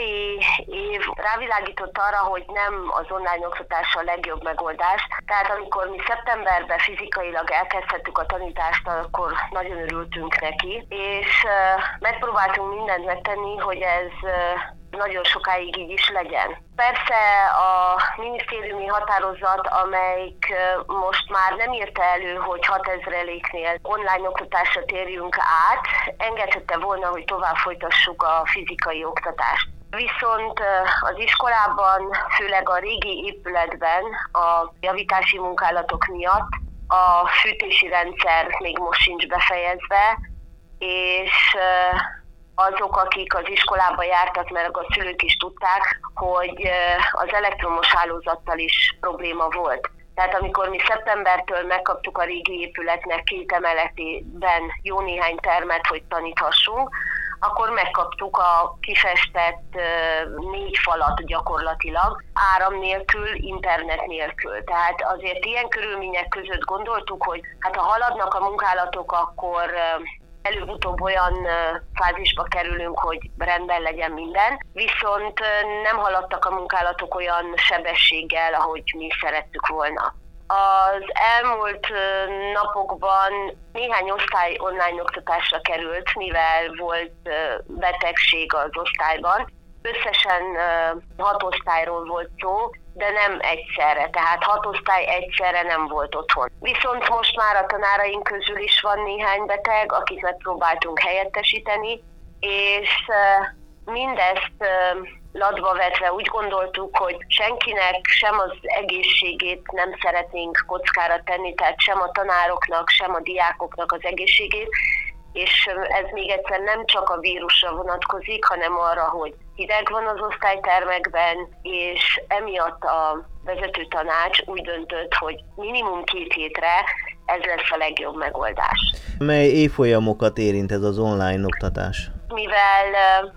tavalyi év rávilágított arra, hogy nem az online oktatás a legjobb megoldás. Tehát amikor mi szeptemberben fizikailag elkezdhettük a tanítást, akkor nagyon örültünk neki, és megpróbáltunk mindent megtenni, hogy ez nagyon sokáig így is legyen. Persze a minisztériumi határozat, amelyik most már nem írta elő, hogy 6000-eléknél online oktatásra térjünk át, engedhette volna, hogy tovább folytassuk a fizikai oktatást. Viszont az iskolában, főleg a régi épületben a javítási munkálatok miatt a fűtési rendszer még most sincs befejezve, és azok, akik az iskolába jártak, mert a szülők is tudták, hogy az elektromos hálózattal is probléma volt. Tehát amikor mi szeptembertől megkaptuk a régi épületnek két emeletében jó néhány termet, hogy taníthassunk, akkor megkaptuk a kifestett négy falat gyakorlatilag, áram nélkül, internet nélkül. Tehát azért ilyen körülmények között gondoltuk, hogy hát ha haladnak a munkálatok, akkor előbb-utóbb olyan fázisba kerülünk, hogy rendben legyen minden, viszont nem haladtak a munkálatok olyan sebességgel, ahogy mi szerettük volna. Az elmúlt napokban néhány osztály online oktatásra került, mivel volt betegség az osztályban. Összesen hat osztályról volt szó, de nem egyszerre, tehát hat osztály egyszerre nem volt otthon. Viszont most már a tanáraink közül is van néhány beteg, akit megpróbáltunk helyettesíteni, és mindezt ladba vetve úgy gondoltuk, hogy senkinek sem az egészségét nem szeretnénk kockára tenni, tehát sem a tanároknak, sem a diákoknak az egészségét, és ez még egyszer nem csak a vírusra vonatkozik, hanem arra, hogy hideg van az osztálytermekben, és emiatt a vezető tanács úgy döntött, hogy minimum két hétre ez lesz a legjobb megoldás. Mely évfolyamokat érint ez az online oktatás? mivel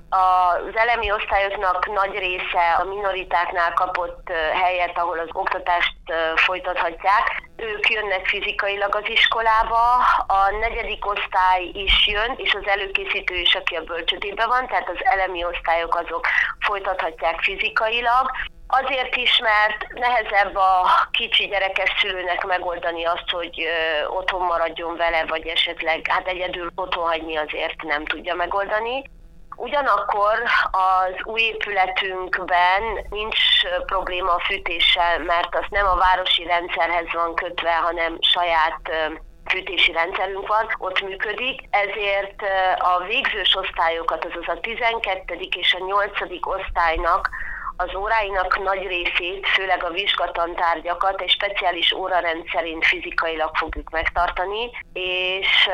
az elemi osztályoknak nagy része a minoritáknál kapott helyet, ahol az oktatást folytathatják, ők jönnek fizikailag az iskolába, a negyedik osztály is jön, és az előkészítő is, aki a bölcsödében van, tehát az elemi osztályok azok folytathatják fizikailag. Azért is, mert nehezebb a kicsi gyerekes szülőnek megoldani azt, hogy otthon maradjon vele, vagy esetleg hát egyedül otthon hagyni azért nem tudja megoldani. Ugyanakkor az új épületünkben nincs probléma a fűtéssel, mert az nem a városi rendszerhez van kötve, hanem saját fűtési rendszerünk van, ott működik, ezért a végzős osztályokat, azaz a 12. és a 8. osztálynak az óráinak nagy részét, főleg a vizsgatantárgyakat egy speciális órarend szerint fizikailag fogjuk megtartani, és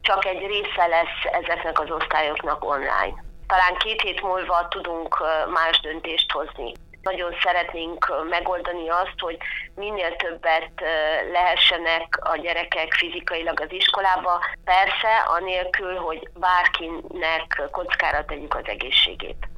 csak egy része lesz ezeknek az osztályoknak online. Talán két hét múlva tudunk más döntést hozni. Nagyon szeretnénk megoldani azt, hogy minél többet lehessenek a gyerekek fizikailag az iskolába, persze anélkül, hogy bárkinek kockára tegyük az egészségét.